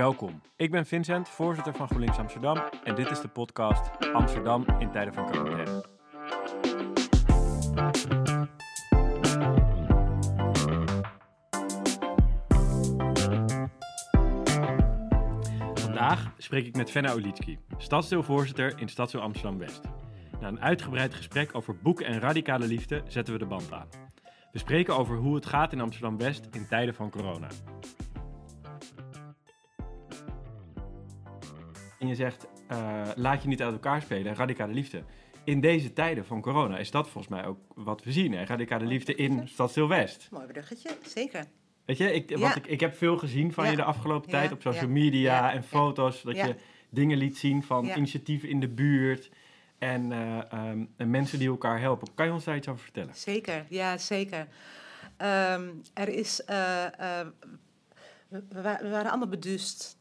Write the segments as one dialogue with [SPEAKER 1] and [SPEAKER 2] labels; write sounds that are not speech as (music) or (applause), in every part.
[SPEAKER 1] Welkom, ik ben Vincent, voorzitter van GroenLinks Amsterdam en dit is de podcast Amsterdam in tijden van quarantaine. Vandaag spreek ik met Fenna Olitski, stadsdeelvoorzitter in Stadsdeel Amsterdam-West. Na een uitgebreid gesprek over boeken en radicale liefde zetten we de band aan. We spreken over hoe het gaat in Amsterdam-West in tijden van corona. Je zegt, uh, laat je niet uit elkaar spelen, radicale liefde. In deze tijden van corona is dat volgens mij ook wat we zien, hè? radicale liefde in Stadsdeel West.
[SPEAKER 2] Mooi bruggetje, zeker.
[SPEAKER 1] Weet je, ik, wat ik, ik heb veel gezien van je de afgelopen tijd op social media en foto's. Dat je dingen liet zien van initiatieven in de buurt en, uh, um, en, mensen die elkaar helpen. Kan je ons daar iets over vertellen?
[SPEAKER 2] Zeker, ja, zeker. Um, er is, uh, uh, we, we, waren allemaal beduust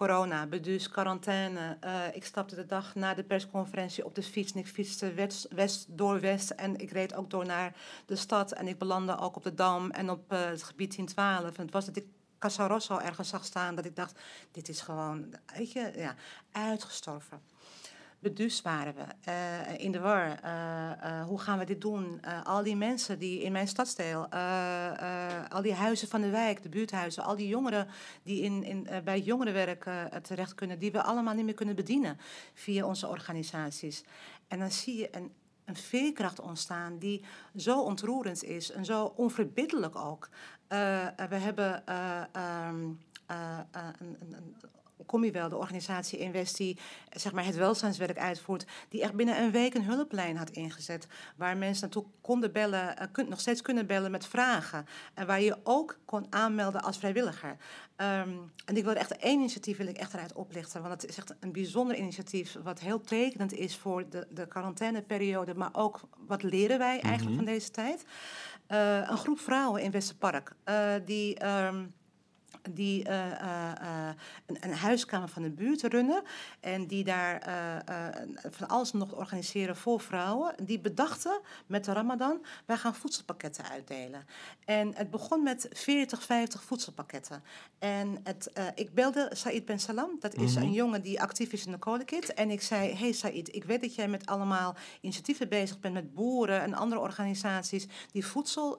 [SPEAKER 2] corona, dus quarantaine. Uh, ik stapte de dag na de persconferentie op de fiets en ik fietste west, door West en ik reed ook door naar de stad en ik belandde ook op de Dam en op uh, het gebied 1012. En het was dat ik Casa Rosso ergens zag staan dat ik dacht, dit is gewoon, weet je, ja, uitgestorven beduust waren we, uh, in de war. Hoe gaan we dit doen? al die mensen die in mijn stadsdeel, al die huizen van de wijk, de buurthuizen, al die jongeren die in, in, bij jongerenwerk terecht kunnen, die we allemaal niet meer kunnen bedienen via onze organisaties. En dan zie je een, een veerkracht ontstaan die zo ontroerend is en zo onverbiddelijk ook. we hebben um, een, een kom je wel, de organisatie Invest die zeg maar, het welzijnswerk uitvoert, die echt binnen een week een hulplijn had ingezet. Waar mensen naartoe konden bellen, uh, kun, nog steeds kunnen bellen met vragen. En waar je ook kon aanmelden als vrijwilliger. Um, en ik wil echt één initiatief wil ik echt eruit oplichten. Want het is echt een bijzonder initiatief. Wat heel tekenend is voor de, de quarantaineperiode. Maar ook wat leren wij eigenlijk mm -hmm. van deze tijd. Uh, een groep vrouwen in Westerpark. Uh, die. Um, die uh, uh, een, een, huiskamer van de buurt runnen. En die daar van alles nog organiseren voor vrouwen. Die bedachten met de Ramadan: wij gaan voedselpakketten uitdelen. En het begon met 40, 50 voedselpakketten. En het, ik belde Said Ben Salam, dat is mm -hmm. een jongen die actief is in de Kolekit. En ik zei: Hey Said, ik weet dat jij met allemaal initiatieven bezig bent met boeren en andere organisaties die voedsel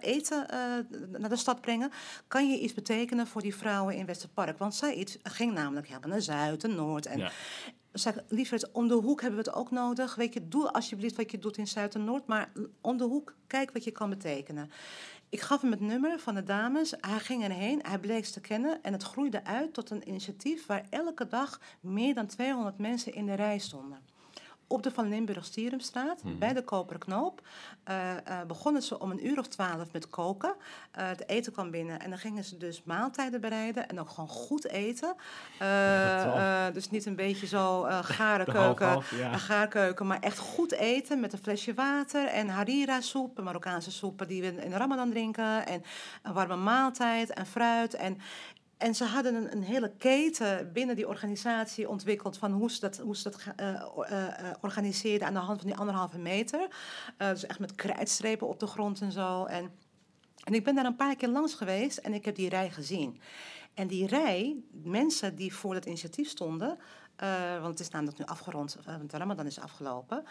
[SPEAKER 2] eten naar de stad brengen. Kan je iets betekenen? Voor die vrouwen in Westerpark. Want Said ging namelijk helemaal naar Zuid en Noord. En ja. zeg, liever om de hoek hebben we het ook nodig. Weet je, doe alsjeblieft wat je doet in Zuid en Noord. Maar om de hoek, kijk wat je kan betekenen. Ik gaf hem het nummer van de dames. Hij ging erheen, hij bleek ze te kennen. En het groeide uit tot een initiatief waar elke dag meer dan 200 mensen in de rij stonden op de Van Limburg-Stierumstraat, mm. bij de Koperen Knoop, uh, uh, begonnen ze om een uur of twaalf met koken. Uh, het eten kwam binnen en dan gingen ze dus maaltijden bereiden en ook gewoon goed eten. dus niet een beetje zo (laughs) garenkeuken, half, ja. gaarkeuken, maar echt goed eten met een flesje water en harira-soep, Marokkaanse soep die we in de Ramadan drinken, en een warme maaltijd en fruit. En en ze hadden een, een, hele keten binnen die organisatie ontwikkeld van hoe ze dat, hoe ze dat uh, uh, organiseerden aan de hand van die anderhalve meter. dus echt met krijtstrepen op de grond en zo. En, en ik ben daar een paar keer langs geweest en ik heb die rij gezien. En die rij, mensen die voor dat initiatief stonden, want het is namelijk nu afgerond, want de Ramadan is afgelopen.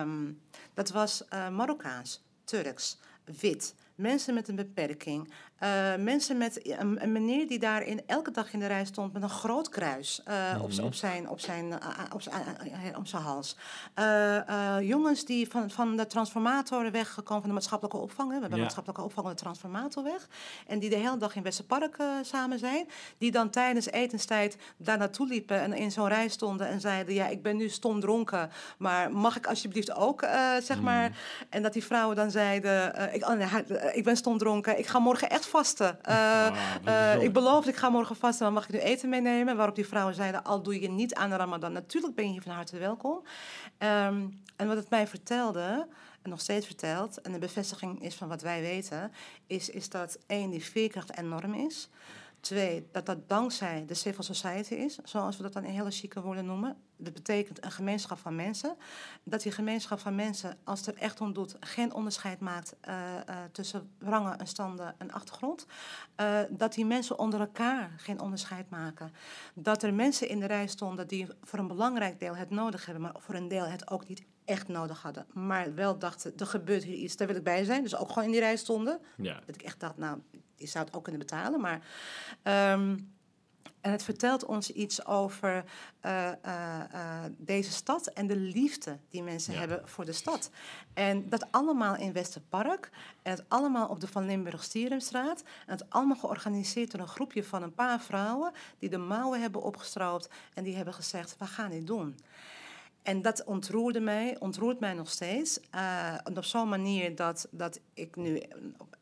[SPEAKER 2] Um, dat was Marokkaans, Turks, wit, mensen met een beperking, uh, mensen met een, een, meneer die daar in, elke dag in de rij stond met een groot kruis uh, mm -hmm. op, op, zijn, op, zijn, op, zijn, op zijn hals. jongens die van, van de transformator weggekomen van de maatschappelijke opvang. Hè. We hebben ja. maatschappelijke opvang de transformator weg. En die de hele dag in Westerpark samen zijn. Die dan tijdens etenstijd daar naartoe liepen en in zo'n rij stonden en zeiden: Ja, ik ben nu stom dronken, maar mag ik alsjeblieft ook, zeg mm. maar. En dat die vrouwen dan zeiden: ik, ik ben stom dronken, ik ga morgen echt vasten. (laughs) Uh, uh, ik beloof, ik ga morgen vasten, maar mag ik nu eten meenemen? Waarop die vrouwen zeiden, al doe je niet aan de ramadan. Natuurlijk ben je hier van harte welkom. Um, en wat het mij vertelde, en nog steeds vertelt... en de bevestiging is van wat wij weten... is, is dat één, die veerkracht enorm is... Twee, dat dat dankzij de civil society is, zoals we dat dan in hele chique woorden noemen. Dat betekent een gemeenschap van mensen. Dat die gemeenschap van mensen, als het er echt om doet, geen onderscheid maakt uh, uh, tussen rangen en standen en achtergrond. Uh, dat die mensen onder elkaar geen onderscheid maken. Dat er mensen in de rij stonden die voor een belangrijk deel het nodig hebben, maar voor een deel het ook niet echt nodig hadden. Maar wel dachten, er gebeurt hier iets, daar wil ik bij zijn. Dus ook gewoon in die rij stonden. Ja. Dat ik echt dacht, nou, die zou het ook kunnen betalen. Maar, um, en het vertelt ons iets over uh, uh, uh, deze stad en de liefde die mensen ja. hebben voor de stad. En dat allemaal in Westerpark. En het allemaal op de Van Limburg-Stierumstraat. En het allemaal georganiseerd door een groepje van een paar vrouwen... die de mouwen hebben opgestroopt en die hebben gezegd, we gaan dit doen. En dat ontroerde mij, ontroert mij nog steeds. Uh, op zo'n manier dat, dat ik nu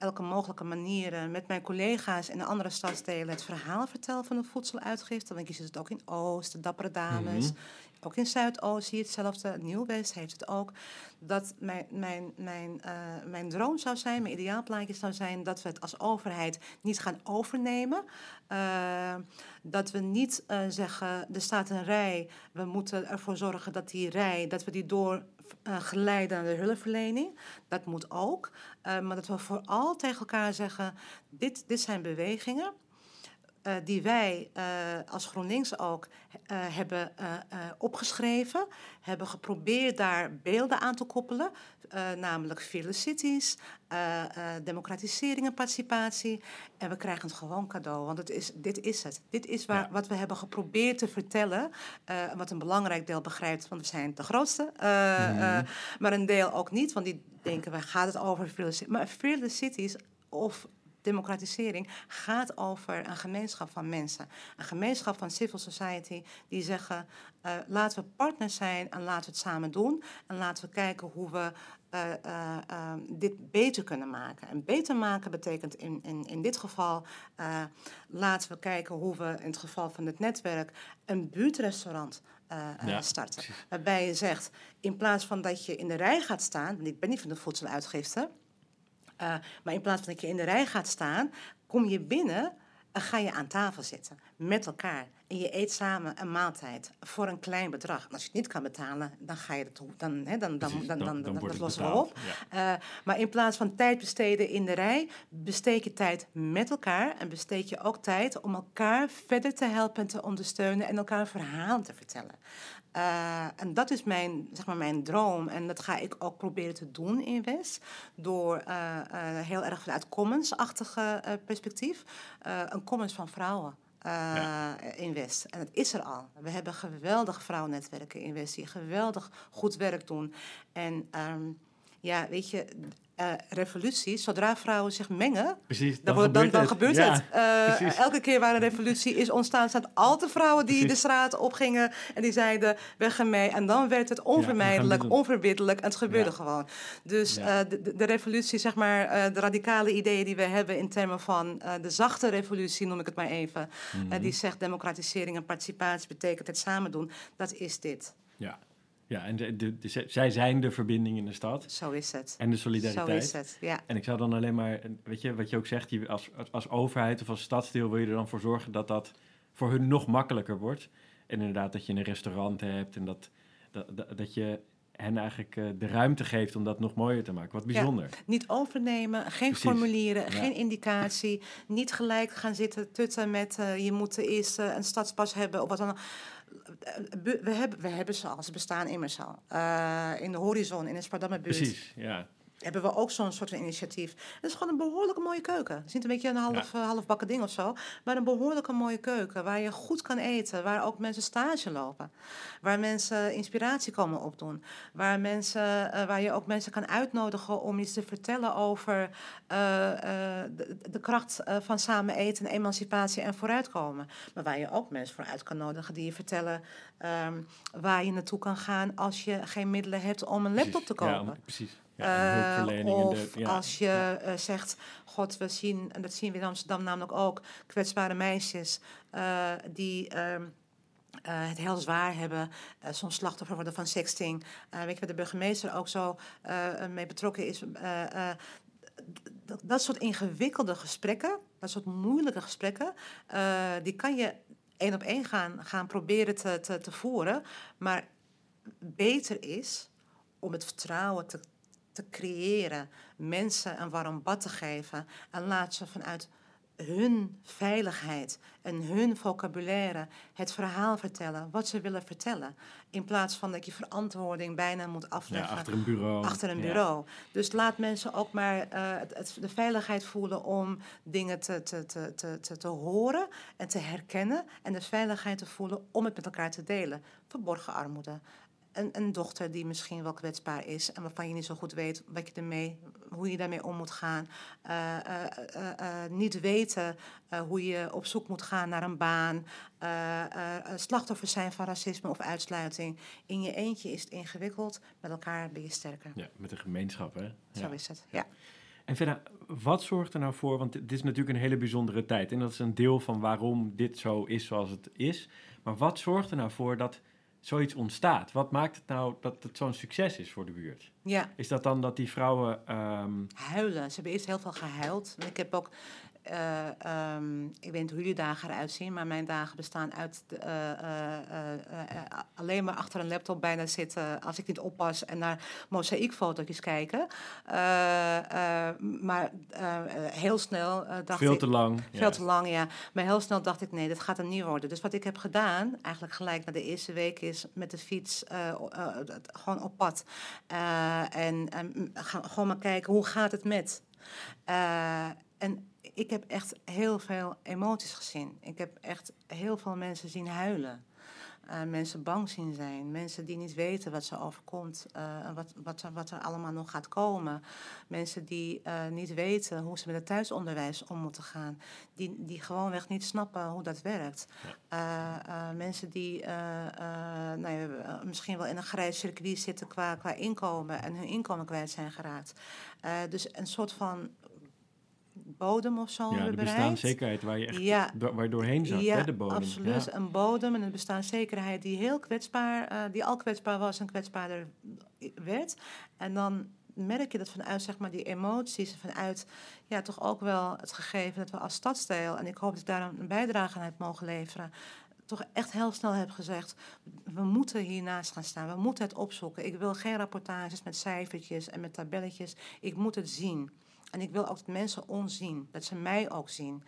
[SPEAKER 2] elke mogelijke manier met mijn collega's in de andere stadsdelen het verhaal vertel van de voedseluitgifte. Want je ziet het ook in Oost, de Dappere Dames. -hmm. Ook in Zuidoost zie je hetzelfde. Nieuw-West heeft het ook. Dat mijn, mijn, mijn, uh, mijn droom zou zijn, mijn ideaalplaatje zou zijn... dat we het als overheid niet gaan overnemen. Uh, dat we niet uh, zeggen, er staat een rij... we moeten ervoor zorgen dat die rij, dat we die door uh, naar de hulpverlening. Dat moet ook. Maar dat we vooral tegen elkaar zeggen: dit, dit zijn bewegingen. Uh, die wij uh, als GroenLinks ook uh, hebben opgeschreven, hebben geprobeerd daar beelden aan te koppelen, namelijk Fille Cities, democratisering en participatie. En we krijgen het gewoon cadeau, want het is, dit is het. Dit is waar, ja. wat we hebben geprobeerd te vertellen, wat een belangrijk deel begrijpt, want we zijn de grootste, mm. maar een deel ook niet, want die denken, waar gaat het over? Maar Fille Cities of democratisering gaat over een gemeenschap van mensen. Een gemeenschap van civil society die zeggen: uh, laten we partners zijn en laten we het samen doen. En laten we kijken hoe we uh, uh, dit beter kunnen maken. En beter maken betekent in, in, in dit geval, laten we kijken hoe we in het geval van het netwerk een buurtrestaurant ja, starten. Waarbij je zegt, in plaats van dat je in de rij gaat staan, want ik ben niet van de voedseluitgifte, uh, maar in plaats van dat je in de rij gaat staan, kom je binnen en ga je aan tafel zitten met elkaar. En je eet samen een maaltijd voor een klein bedrag. En als je het niet kan betalen, dan ga je dat dan, hè, dan, dan, dan, dan, dan, dan, dat lossen we op. Ja. Uh, maar in plaats van tijd besteden in de rij, besteed je tijd met elkaar. En besteed je ook tijd om elkaar verder te helpen en te ondersteunen en elkaar verhaal te vertellen. Uh, en dat is mijn, zeg maar, mijn droom. En dat ga ik ook proberen te doen in West. Door uh, uh, heel erg vanuit commons-achtige perspectief. een commons van vrouwen. Ja. in West. En het is er al. We hebben geweldige vrouwennetwerken in West die geweldig goed werk doen. En um, ja, weet je, uh, revolutie, zodra vrouwen zich mengen,
[SPEAKER 1] precies,
[SPEAKER 2] dan, dan, dan, dan gebeurt het. Uh, elke keer waar een revolutie is ontstaan, staan altijd vrouwen die precies. de straat opgingen en die zeiden: weg ermee. En dan werd het onvermijdelijk, ja, onverbiddelijk en het gebeurde ja. gewoon. Dus uh, de, de, revolutie, zeg maar, de radicale ideeën die we hebben in termen van de zachte revolutie, noem ik het maar even, mm -hmm. die zegt democratisering en participatie betekent het samen doen, dat is dit.
[SPEAKER 1] Ja. Ja, en de, de, de, zij zijn de verbinding in de stad.
[SPEAKER 2] Zo is het.
[SPEAKER 1] En de solidariteit.
[SPEAKER 2] Zo is het, ja.
[SPEAKER 1] En ik zou dan alleen maar, weet je, wat je ook zegt, je, als, als overheid of als stadsdeel wil je er dan voor zorgen dat dat voor hun nog makkelijker wordt. En inderdaad dat je een restaurant hebt en dat, dat, dat, dat je hen eigenlijk uh, de ruimte geeft om dat nog mooier te maken. Wat bijzonder.
[SPEAKER 2] Ja, niet overnemen, geen Precies. formulieren, ja. geen indicatie. Niet gelijk gaan zitten tutten met uh, je moet eerst uh, een stadspas hebben of wat dan we hebben, we hebben ze al, ze bestaan immers al. Uh, in de horizon, in de Spardammerbuurt.
[SPEAKER 1] Precies, ja
[SPEAKER 2] hebben we ook zo'n soort van initiatief. Het is gewoon een behoorlijke mooie keuken. Het is niet een beetje een half, ja. uh, halfbakken ding of zo. Maar een behoorlijke mooie keuken. Waar je goed kan eten. Waar ook mensen stage lopen. Waar mensen inspiratie komen opdoen. Waar, mensen, uh, waar je ook mensen kan uitnodigen om iets te vertellen over uh, de, de, kracht van samen eten, emancipatie en vooruitkomen. Maar waar je ook mensen voor uit kan nodigen die je vertellen um, waar je naartoe kan gaan als je geen middelen hebt om een laptop te kopen.
[SPEAKER 1] Ja, precies.
[SPEAKER 2] Ja, uh, of de, ja, als je uh, zegt, god, we zien, en dat zien we in Amsterdam namelijk ook, kwetsbare meisjes uh, die het heel zwaar hebben, soms slachtoffer worden van sexting. weet je waar de burgemeester ook zo mee betrokken is? dat soort ingewikkelde gesprekken, dat soort moeilijke gesprekken, die kan je één op één gaan, gaan proberen te, te, te voeren. Maar beter is om het vertrouwen te, te creëren, mensen een warm bad te geven en laat ze vanuit hun veiligheid en hun vocabulaire het verhaal vertellen wat ze willen vertellen. In plaats van dat je verantwoording bijna moet afleggen.
[SPEAKER 1] Ja, achter een bureau.
[SPEAKER 2] Achter een bureau. Dus laat mensen ook maar uh, het, de veiligheid voelen om dingen te, te, te, te, te horen en te herkennen. En de veiligheid te voelen om het met elkaar te delen. Verborgen armoede, een, een, dochter die misschien wel kwetsbaar is en waarvan je niet zo goed weet wat je ermee, hoe je daarmee om moet gaan. Uh, uh, uh, niet weten hoe je op zoek moet gaan naar een baan. slachtoffer zijn van racisme of uitsluiting. In je eentje is het ingewikkeld, met elkaar ben je sterker.
[SPEAKER 1] Ja, met een gemeenschap, hè?
[SPEAKER 2] Zo is het, ja.
[SPEAKER 1] En verder, wat zorgt er nou voor, want dit is natuurlijk een hele bijzondere tijd en dat is een deel van waarom dit zo is zoals het is. Maar wat zorgt er nou voor dat zoiets ontstaat. Wat maakt het nou dat het zo'n succes is voor de buurt?
[SPEAKER 2] Ja.
[SPEAKER 1] Is dat dan dat die vrouwen...
[SPEAKER 2] Ehm, Huilen. Ze hebben eerst heel veel gehuild. Ik heb ook uh, um, ik weet niet hoe jullie dagen eruit zien, maar mijn dagen bestaan uit uh, uh, alleen maar achter een laptop bijna zitten als ik niet oppas en naar mozaïekfotootjes kijken. maar heel snel dacht
[SPEAKER 1] veel
[SPEAKER 2] ik...
[SPEAKER 1] Te lang.
[SPEAKER 2] Veel te lang, ja. Maar heel snel dacht ik, nee, dit gaat er niet worden. Dus wat ik heb gedaan, eigenlijk gelijk na de eerste week, is met de fiets gewoon op pad. en gewoon maar kijken, hoe gaat het met... en ik heb echt heel veel emoties gezien. Ik heb echt heel veel mensen zien huilen. Uh, mensen bang zien zijn. Mensen die niet weten wat ze overkomt. Uh, wat, wat, er, wat er allemaal nog gaat komen. Mensen die uh, niet weten hoe ze met het thuisonderwijs om moeten gaan. Die, die gewoonweg niet snappen hoe dat werkt. Mensen die nou ja, misschien wel in een grijs circuit zitten qua, qua inkomen. En hun inkomen kwijt zijn geraakt. dus een soort van bodem of zo
[SPEAKER 1] ja, de bestaanszekerheid waar je echt ja. waar je doorheen zat,
[SPEAKER 2] ja,
[SPEAKER 1] hè, de bodem.
[SPEAKER 2] Absoluut, een bodem en een bestaanszekerheid die heel kwetsbaar, uh, die al kwetsbaar was en kwetsbaarder werd. En dan merk je dat vanuit zeg maar, die emoties, vanuit ja, toch ook wel het gegeven dat we als stadsdeel, en ik hoop dat ik daar een bijdrage aan heb mogen leveren, toch echt heel snel heb gezegd: we moeten hiernaast gaan staan, we moeten het opzoeken. Ik wil geen rapportages met cijfertjes en met tabelletjes, ik moet het zien. En ik wil ook dat mensen ons zien, dat ze mij ook zien.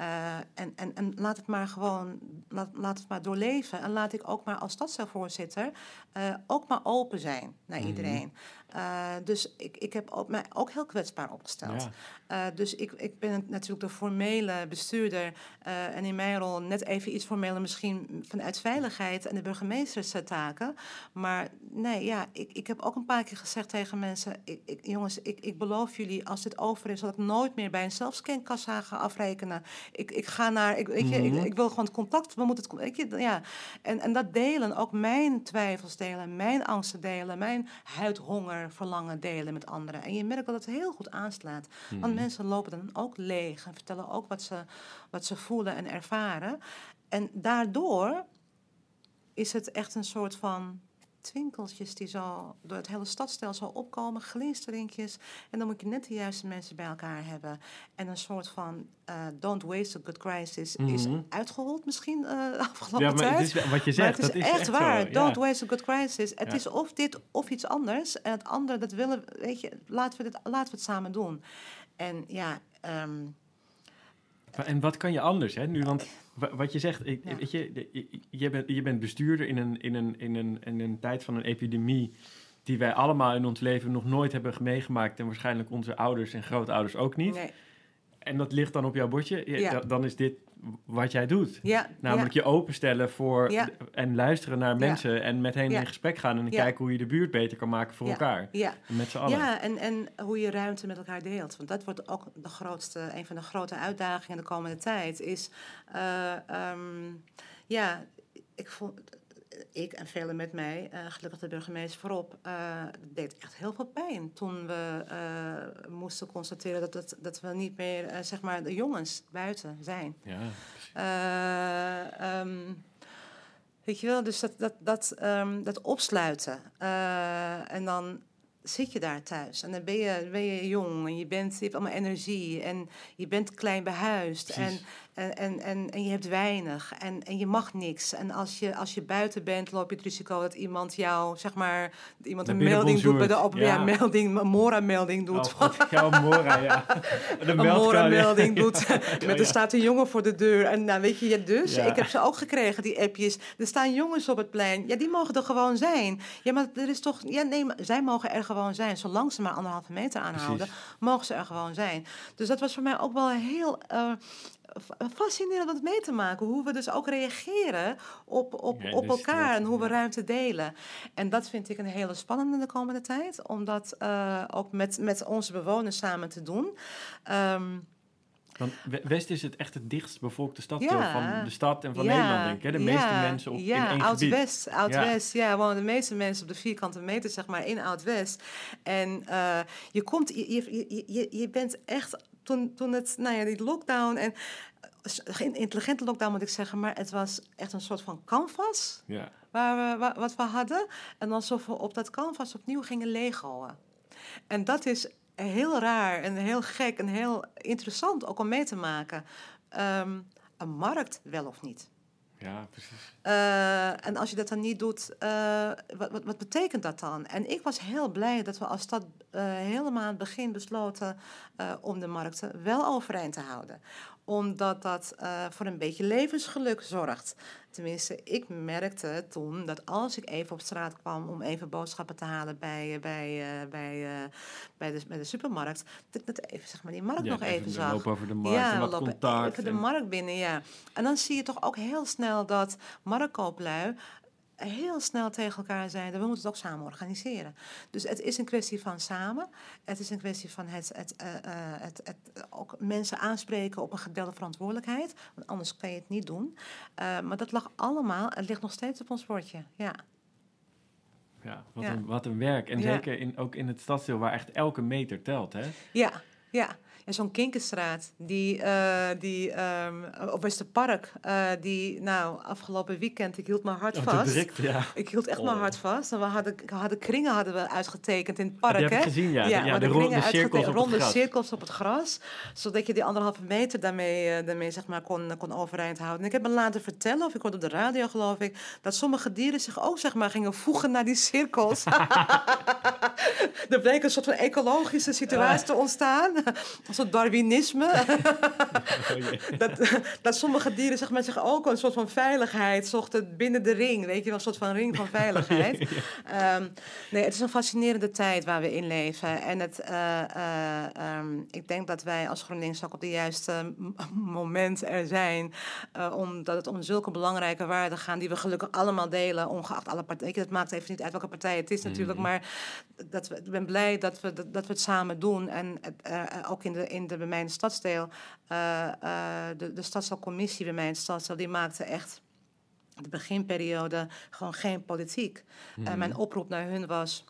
[SPEAKER 2] Uh, en, en, en laat het maar gewoon, laat, laat het maar doorleven. En laat ik ook maar als stadsdeelvoorzitter uh, ook maar open zijn naar mm iedereen. Uh, dus ik, ik heb ook, mij ook heel kwetsbaar opgesteld. Ja. dus ik, ik ben natuurlijk de formele bestuurder. en in mijn rol net even iets formeler misschien vanuit veiligheid en de burgemeesterstaken. Maar nee, ja, ik, ik heb ook een paar keer gezegd tegen mensen... Ik, ik, jongens, ik, ik beloof jullie, als dit over is... dat ik nooit meer bij een zelfscankassa ga afrekenen ik, ik ga naar, ik, weet je, ik, mhm. ik, wil gewoon het contact, we moeten het, weet je, ja. En, en dat delen, ook mijn twijfels delen, mijn angsten delen, mijn huidhonger, verlangen delen met anderen. En je merkt dat het heel goed aanslaat. Want mhm. mensen lopen dan ook leeg en vertellen ook wat ze, wat ze voelen en ervaren. En daardoor is het echt een soort van twinkeltjes die zo door het hele stadstelsel opkomen, glinsteringjes. En dan moet je net de juiste mensen bij elkaar hebben. En een soort van uh, don't waste a good crisis is mhm. uitgehold misschien uh, afgelopen ja, maar tijd.
[SPEAKER 1] Het is, wat je zegt,
[SPEAKER 2] maar het is,
[SPEAKER 1] dat
[SPEAKER 2] is echt, waar. Don't waste a good crisis. Het is of dit of iets anders. En het andere, dat willen, weet je, laten we, dit, laten we het samen doen. En ja... Um,
[SPEAKER 1] en wat kan je anders, hè? Nu, want wat je zegt, ik, weet je, je, bent, je bent bestuurder in een, in, een, in, een, in een tijd van een epidemie die wij allemaal in ons leven nog nooit hebben meegemaakt en waarschijnlijk onze ouders en grootouders ook niet. Nee. En dat ligt dan op jouw bordje. Ja. Dan is dit wat jij doet. Ja, Namelijk je openstellen voor en luisteren naar mensen en met hen in gesprek gaan en kijken hoe je de buurt beter kan maken voor elkaar. Ja. Met z'n allen.
[SPEAKER 2] Ja, en, en hoe je ruimte met elkaar deelt. Want dat wordt ook de grootste, een van de grote uitdagingen de komende tijd. Is uh, um, ja, ik vond ik en velen met mij, uh, gelukkig de burgemeester voorop, uh, deed echt heel veel pijn toen we uh, moesten constateren dat, dat, dat we niet meer, zeg maar, de jongens buiten zijn. Ja, um, weet je wel, dus dat, dat, dat, um, dat opsluiten. en dan zit je daar thuis. En dan ben je, ben je jong en je, bent, je hebt allemaal energie en je bent klein behuisd. En, en, en, en, en, je hebt weinig en, en je mag niks. En als je, als je buiten bent, loop je het risico dat iemand jou, zeg maar, iemand een melding doet bij de op, ja. melding, een Mora-melding doet.
[SPEAKER 1] Oh, ja, Mora, ja. (laughs)
[SPEAKER 2] De een Mora-melding (laughs) doet. (laughs) met er staat een jongen voor de deur. En nou, weet je, dus, ik heb ze ook gekregen, die appjes. Er staan jongens op het plein. Ja, die mogen er gewoon zijn. Ja, maar er is toch, ja, nee, zij mogen er gewoon zijn. Zolang ze maar anderhalve meter aanhouden, mogen ze er gewoon zijn. Dus dat was voor mij ook wel heel uh, fascinerend om het mee te maken. Hoe we dus ook reageren op, op, op elkaar en hoe we ruimte delen. En dat vind ik een hele spannende de komende tijd. Om dat uh, ook met, met onze bewoners samen te doen. Um,
[SPEAKER 1] want West is het echt het dichtst bevolkte staddeel van de stad en van Nederland, denk ik. De meeste mensen op,
[SPEAKER 2] ja,
[SPEAKER 1] in één
[SPEAKER 2] Oud-West, Oud-West, ja. wonen de meeste mensen op de vierkante meter, zeg maar, in Oud-West. En uh, je komt, je, je, je, je bent echt, toen, toen het, nou ja, die lockdown en geen intelligente lockdown moet ik zeggen, maar het was echt een soort van canvas ja. waar we, wat we hadden. En alsof we op dat canvas opnieuw gingen legoen. En dat is heel raar en heel gek en heel interessant ook om mee te maken. Ehm, een markt wel of niet.
[SPEAKER 1] Ja, precies.
[SPEAKER 2] Uh, en als je dat dan niet doet, uh, wat, wat, wat, betekent dat dan? En ik was heel blij dat we als stad uh, helemaal aan het begin besloten om de markten wel overeind te houden omdat dat uh, voor een beetje levensgeluk zorgt. Tenminste, ik merkte toen dat als ik even op straat kwam om even boodschappen te halen bij, eh, bij, uh, bij, uh, bij, de, bij de supermarkt, dat ik dat even, zeg maar, die markt nog even, even zag.
[SPEAKER 1] Lopen over de markt ja, en wat lopen contact.
[SPEAKER 2] Even de markt binnen, ja. En dan zie je toch ook heel snel dat marktkooplui heel snel tegen elkaar zijn. We moeten het ook samen organiseren. Dus het is een kwestie van samen. Het is een kwestie van het, het, uh, het, het ook mensen aanspreken op een gedeelde verantwoordelijkheid. Want anders kan je het niet doen. Uh, maar dat lag allemaal, het ligt nog steeds op ons bordje. Ja.
[SPEAKER 1] Ja, wat, ja. Een, wat een werk. En ja. zeker in, ook in het stadsdeel waar echt elke meter telt, hè?
[SPEAKER 2] Ja, ja. En zo'n Kinkerstraat, die, uh, die um, op Westerpark, uh, die, nou, afgelopen weekend, ik hield mijn hart vast.
[SPEAKER 1] Oh, direct, ja.
[SPEAKER 2] Ik hield echt oh. mijn hart vast. En we hadden, hadden kringen hadden we uitgetekend in het park,
[SPEAKER 1] Dat
[SPEAKER 2] heb
[SPEAKER 1] gezien, ja. ja, ja de, de, ronde, cirkels op
[SPEAKER 2] ronde cirkels op het gras. Zodat je die anderhalve meter daarmee, uh, daarmee zeg maar, kon, kon overeind houden. En ik heb me laten vertellen, of ik hoorde op de radio geloof ik, dat sommige dieren zich ook zeg maar, gingen voegen naar die cirkels. (laughs) (laughs) er bleek een soort van ecologische situatie te ontstaan soort Darwinisme. Oh, (laughs) (laughs) dat, dat sommige dieren zeg maar, zich ook een soort van veiligheid zochten binnen de ring. Weet je wel, een soort van ring van (laughs) veiligheid. um, nee, het is een fascinerende tijd waar we in leven. En het, uh, uh, um, ik denk dat wij als GroenLinks ook op de juiste moment er zijn. Uh, omdat het om zulke belangrijke waarden gaat die we gelukkig allemaal delen, ongeacht alle partijen. Het maakt even niet uit welke partij het is natuurlijk. Mm. Maar dat we, ik ben blij dat we, dat, dat we het samen doen. En ook in de in de, bij mijn stadsdeel, uh, uh, de, de stadsdeelcommissie bij mijn stadsdeel, die maakte echt de beginperiode gewoon geen politiek. Mm. Mijn oproep naar hun was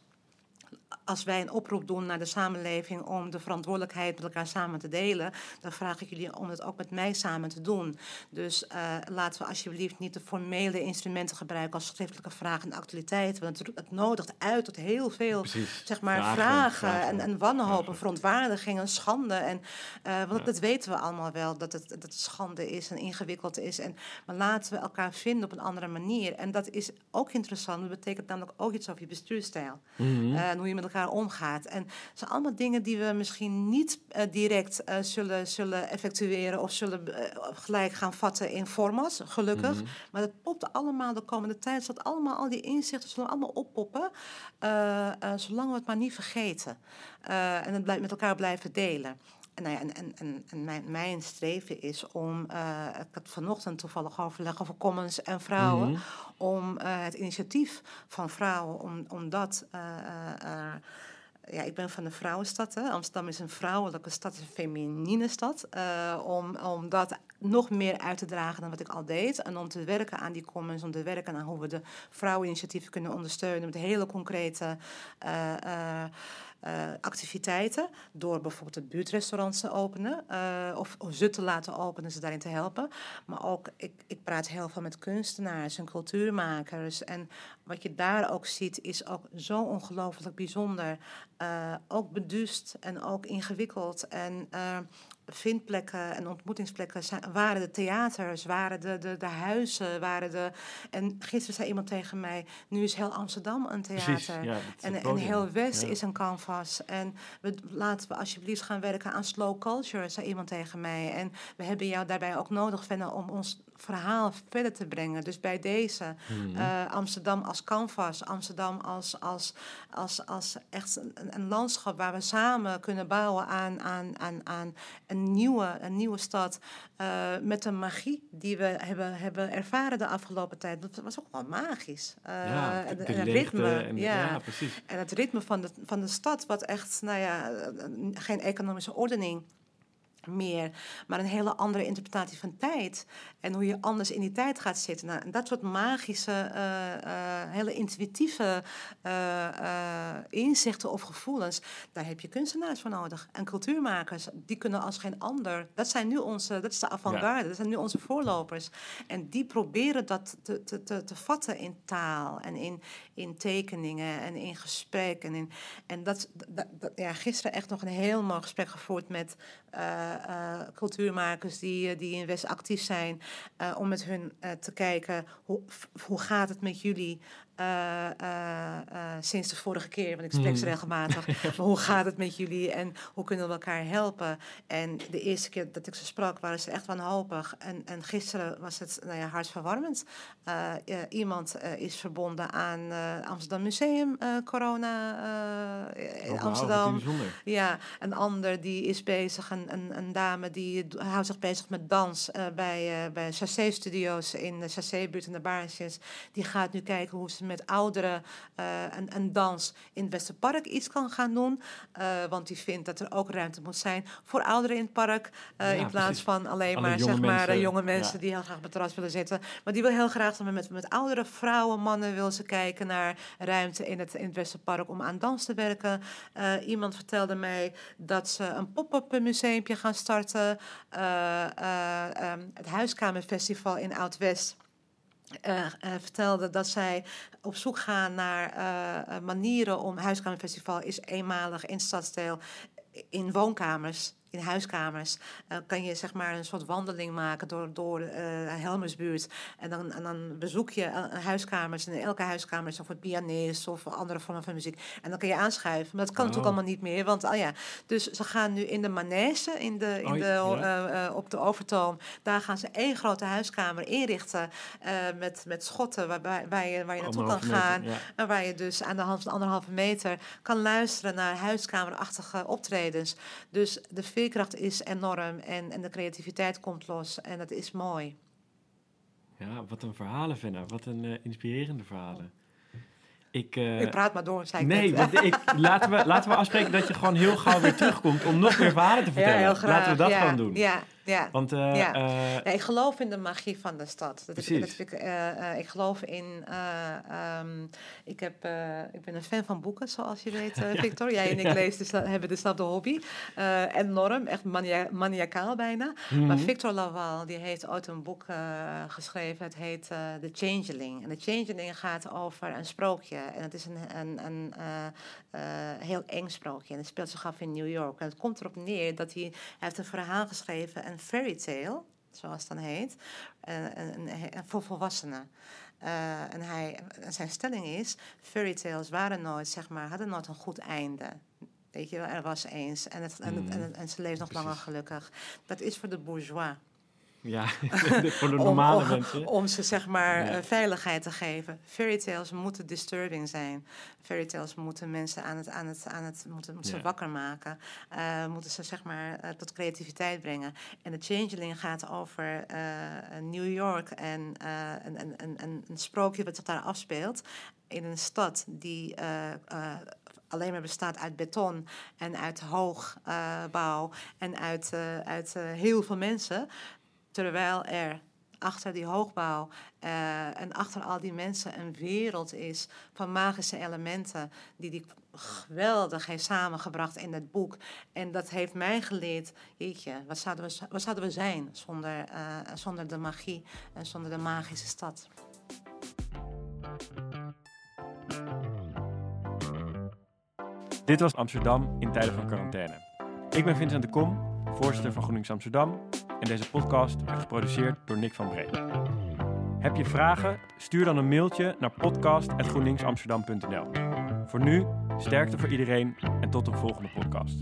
[SPEAKER 2] als wij een oproep doen naar de samenleving om de verantwoordelijkheid met elkaar samen te delen, dan vraag ik jullie om het ook met mij samen te doen. Dus uh, laten we alsjeblieft niet de formele instrumenten gebruiken als schriftelijke vragen en actualiteiten. Want het, het nodigt uit tot heel veel zeg maar, vragen, vragen, vragen, en, en wanhoop, en verontwaardiging en schande. En, uh, want ja. dat weten we allemaal wel, dat het, dat het schande is en ingewikkeld is. En, maar laten we elkaar vinden op een andere manier. En dat is ook interessant. Dat betekent namelijk ook iets over je bestuurstijl. Mm -hmm. uh, hoe je met elkaar omgaat. En het zijn allemaal dingen die we misschien niet uh, direct uh, zullen, zullen effectueren of zullen uh, gelijk gaan vatten in format, gelukkig. Mm -hmm. Maar dat popt allemaal de komende tijd, zodat allemaal al die inzichten zullen allemaal oppoppen, zolang we het maar niet vergeten. en het blijft met elkaar blijven delen. En, nou ja, en, en, en, en mijn, mijn, streven is om, uh, ik had vanochtend toevallig overleg over commons en vrouwen, mm -hmm. om uh, het initiatief van vrouwen, om, om dat. Uh, ja, ik ben van de vrouwenstad. Hè. Amsterdam is een vrouwelijke stad, een feminine stad. om, om dat nog meer uit te dragen dan wat ik al deed. En om te werken aan die commons, om te werken aan hoe we de vrouweninitiatieven kunnen ondersteunen met hele concrete uh, activiteiten door bijvoorbeeld de buurtrestaurants te openen of, of, ze te laten openen, ze daarin te helpen. Maar ook, ik, ik praat heel veel met kunstenaars en cultuurmakers. En wat je daar ook ziet, is ook zo ongelooflijk bijzonder. ook beduust en ook ingewikkeld. En vindplekken en ontmoetingsplekken zijn, waren de theaters, waren de, de, de huizen, waren de... En gisteren zei iemand tegen mij, nu is heel Amsterdam een theater. en, en heel West is een canvas. En we, laten we alsjeblieft gaan werken aan slow culture, zei iemand tegen mij. En we hebben jou daarbij ook nodig vinden om ons verhaal verder te brengen. Dus bij deze mhm. eh, Amsterdam als canvas, Amsterdam als, als, als, als echt een, een, landschap waar we samen kunnen bouwen aan, aan, aan, aan een, nieuwe, een nieuwe stad. Uh, met de magie die we hebben, hebben ervaren de afgelopen tijd. Dat was ook wel magisch. Uh, ja, en, het ritme. En, ja. ja. precies. En het ritme van de, van de stad, wat echt, nou ja, geen economische ordening meer, maar een hele andere interpretatie van tijd. En hoe je anders in die tijd gaat zitten. Nou, dat soort magische, uh, uh, hele intuïtieve uh, inzichten of gevoelens, daar heb je kunstenaars voor nodig. En cultuurmakers, die kunnen als geen ander. Dat zijn nu onze, dat is de avant-garde, dat zijn nu onze voorlopers. En die proberen dat te, te, te, te vatten in taal en in, in tekeningen en in gesprek. En, in, en dat, dat, dat ja, gisteren echt nog een heel mooi gesprek gevoerd met uh, cultuurmakers die, eh, die in West actief zijn, om met hun te kijken hoe, hoe gaat het met jullie uh, sinds de vorige keer, want ik spreek ze hmm. regelmatig. (laughs) maar hoe gaat het met jullie en hoe kunnen we elkaar helpen? En de eerste keer dat ik ze sprak, waren ze echt wanhopig. En, en gisteren was het nou ja, hartverwarmend. iemand is verbonden aan Amsterdam Museum, corona in oh, Amsterdam. ja, een ander die is bezig, een, een, een dame die houdt zich bezig met dans bij, bij Chassé Studios in de Chassé-buurt in de Baarsjes. Die gaat nu kijken hoe ze met ouderen een, een, dans in het Westerpark iets kan gaan doen. Uh, want die vindt dat er ook ruimte moet zijn voor ouderen in het park. Uh, in plaats van alleen maar, zeg maar jonge mensen die heel graag op het terras willen zitten. Maar die wil heel graag met, met, met oudere vrouwen, mannen wil ze kijken naar ruimte in het, in het Westerpark om aan dans te werken. iemand vertelde mij dat ze een pop-up museumpje gaan starten. Um, het Huiskamerfestival in Oud-West uh, uh, vertelde dat zij op zoek gaan naar uh, manieren om huiskamerfestival is eenmalig in stadsdeel in woonkamers in huiskamers uh, kan je zeg maar een soort wandeling maken door, door uh, Helmersbuurt. En dan, en dan bezoek je uh, huiskamers. En in elke huiskamer is of een pianist of andere vormen van muziek. En dan kan je aanschuiven. Maar dat kan oh. natuurlijk allemaal niet meer. Want oh ja, dus ze gaan nu in de manege, in de, in oh, de, ja. op de overtoom. Daar gaan ze één grote huiskamer inrichten. met, met schotten waar, waar, je, waar je naartoe kan gaan. En waar je dus aan de hand van anderhalve meter kan luisteren naar huiskamerachtige optredens. Dus de veerkracht is enorm en, en de creativiteit komt los en dat is mooi.
[SPEAKER 1] Ja, wat een verhalen, Venna. Wat een uh, inspirerende verhalen.
[SPEAKER 2] Ik, uh, ik praat maar door, zei ik
[SPEAKER 1] Nee, want ik, (laughs) laten, we, laten we afspreken dat je gewoon heel gauw weer terugkomt om nog meer verhalen te vertellen. Ja, heel graag. Laten we dat
[SPEAKER 2] ja,
[SPEAKER 1] gewoon doen.
[SPEAKER 2] Ja, ja. Want, uh, ja. Uh, ik geloof in de magie van de stad. Dat Is, dat ik, uh, ik geloof in. Um, ik, heb, ik ben een fan van boeken, zoals je weet, (laughs) Victor. Jij en ik lezen dus, hebben dezelfde hobby. enorm, echt mania maniacaal bijna. Mm. Maar Victor Laval die heeft ooit een boek geschreven. Het heet The Changeling. En The Changeling gaat over een sprookje. En het is een, een, een heel eng sprookje. En het speelt zich af in New York. En het komt erop neer dat hij, hij heeft een verhaal geschreven een fairy tale, zoals het dan heet, voor volwassenen. Uh, en hij, zijn stelling is, fairy tales waren nooit, zeg maar, hadden nooit een goed einde. Weet je wel, er was eens. En, het, en, en, en, ze leeft nog langer gelukkig. Dat is voor de bourgeois.
[SPEAKER 1] Ja, (laughs) (laughs) voor de normale
[SPEAKER 2] om,
[SPEAKER 1] mensen.
[SPEAKER 2] Om ze zeg maar ja. veiligheid te geven. Fairy tales moeten disturbing zijn. Fairy tales moeten mensen aan het, aan het, aan het moeten, moeten ja. ze wakker maken. Uh, moeten ze zeg maar uh, tot creativiteit brengen. En de Changeling gaat over uh, New York en een, een, een, een sprookje wat zich daar afspeelt. In een stad die alleen maar bestaat uit beton en uit hoogbouw en uit, uit heel veel mensen. Terwijl er achter die hoogbouw uh, en achter al die mensen een wereld is van magische elementen die die geweldig heeft samengebracht in het boek. En dat heeft mij geleerd, jeetje, wat zouden we, wat zouden we zijn zonder, uh, zonder de magie en zonder de magische stad.
[SPEAKER 1] Dit was Amsterdam in tijden van quarantaine. Ik ben Vincent de Kom, voorzitter van GroenLinks Amsterdam. En deze podcast wordt geproduceerd door Nick van Bree. Heb je vragen? Stuur dan een mailtje naar podcast.groenlinksamsterdam.nl. Voor nu, sterkte voor iedereen en tot de volgende podcast.